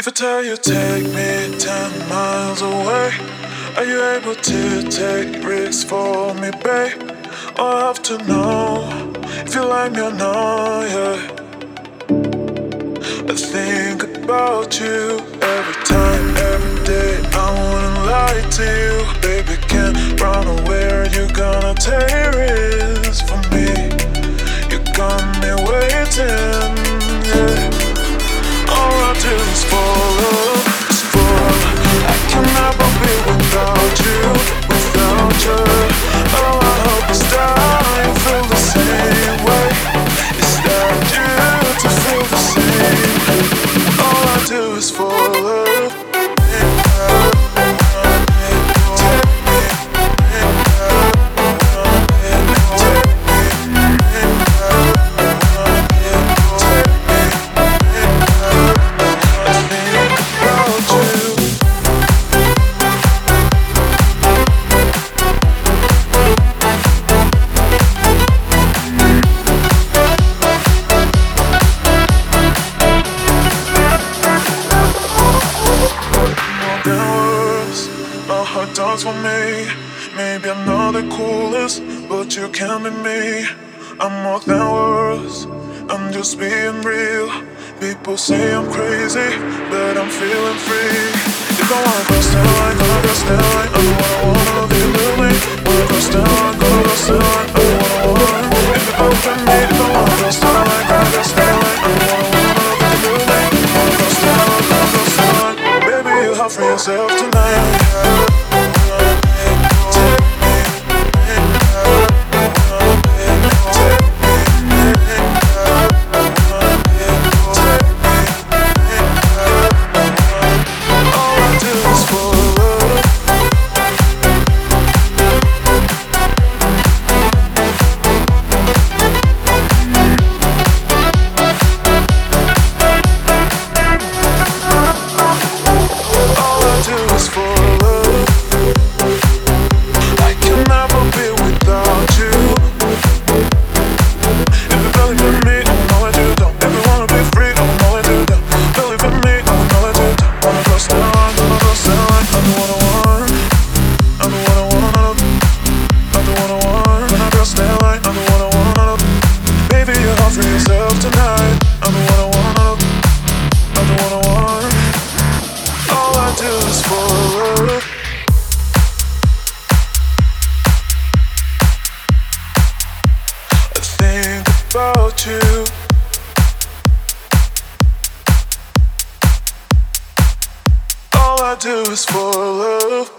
If I tell you take me ten miles away, are you able to take risks for me, babe? I have to know if you like me or not, yeah. I think about you than words. My heart dance for me. Maybe I'm not the coolest, but you can be me. I'm more than words. I'm just being real. People say I'm crazy, but I'm feeling free. If I wanna cross the line, gonna cross the line. Oh, I don't wanna wanna be for yourself tonight. For tonight. I'm the one I want. I'm the one I want. All I do is. I think about you. All I do is follow.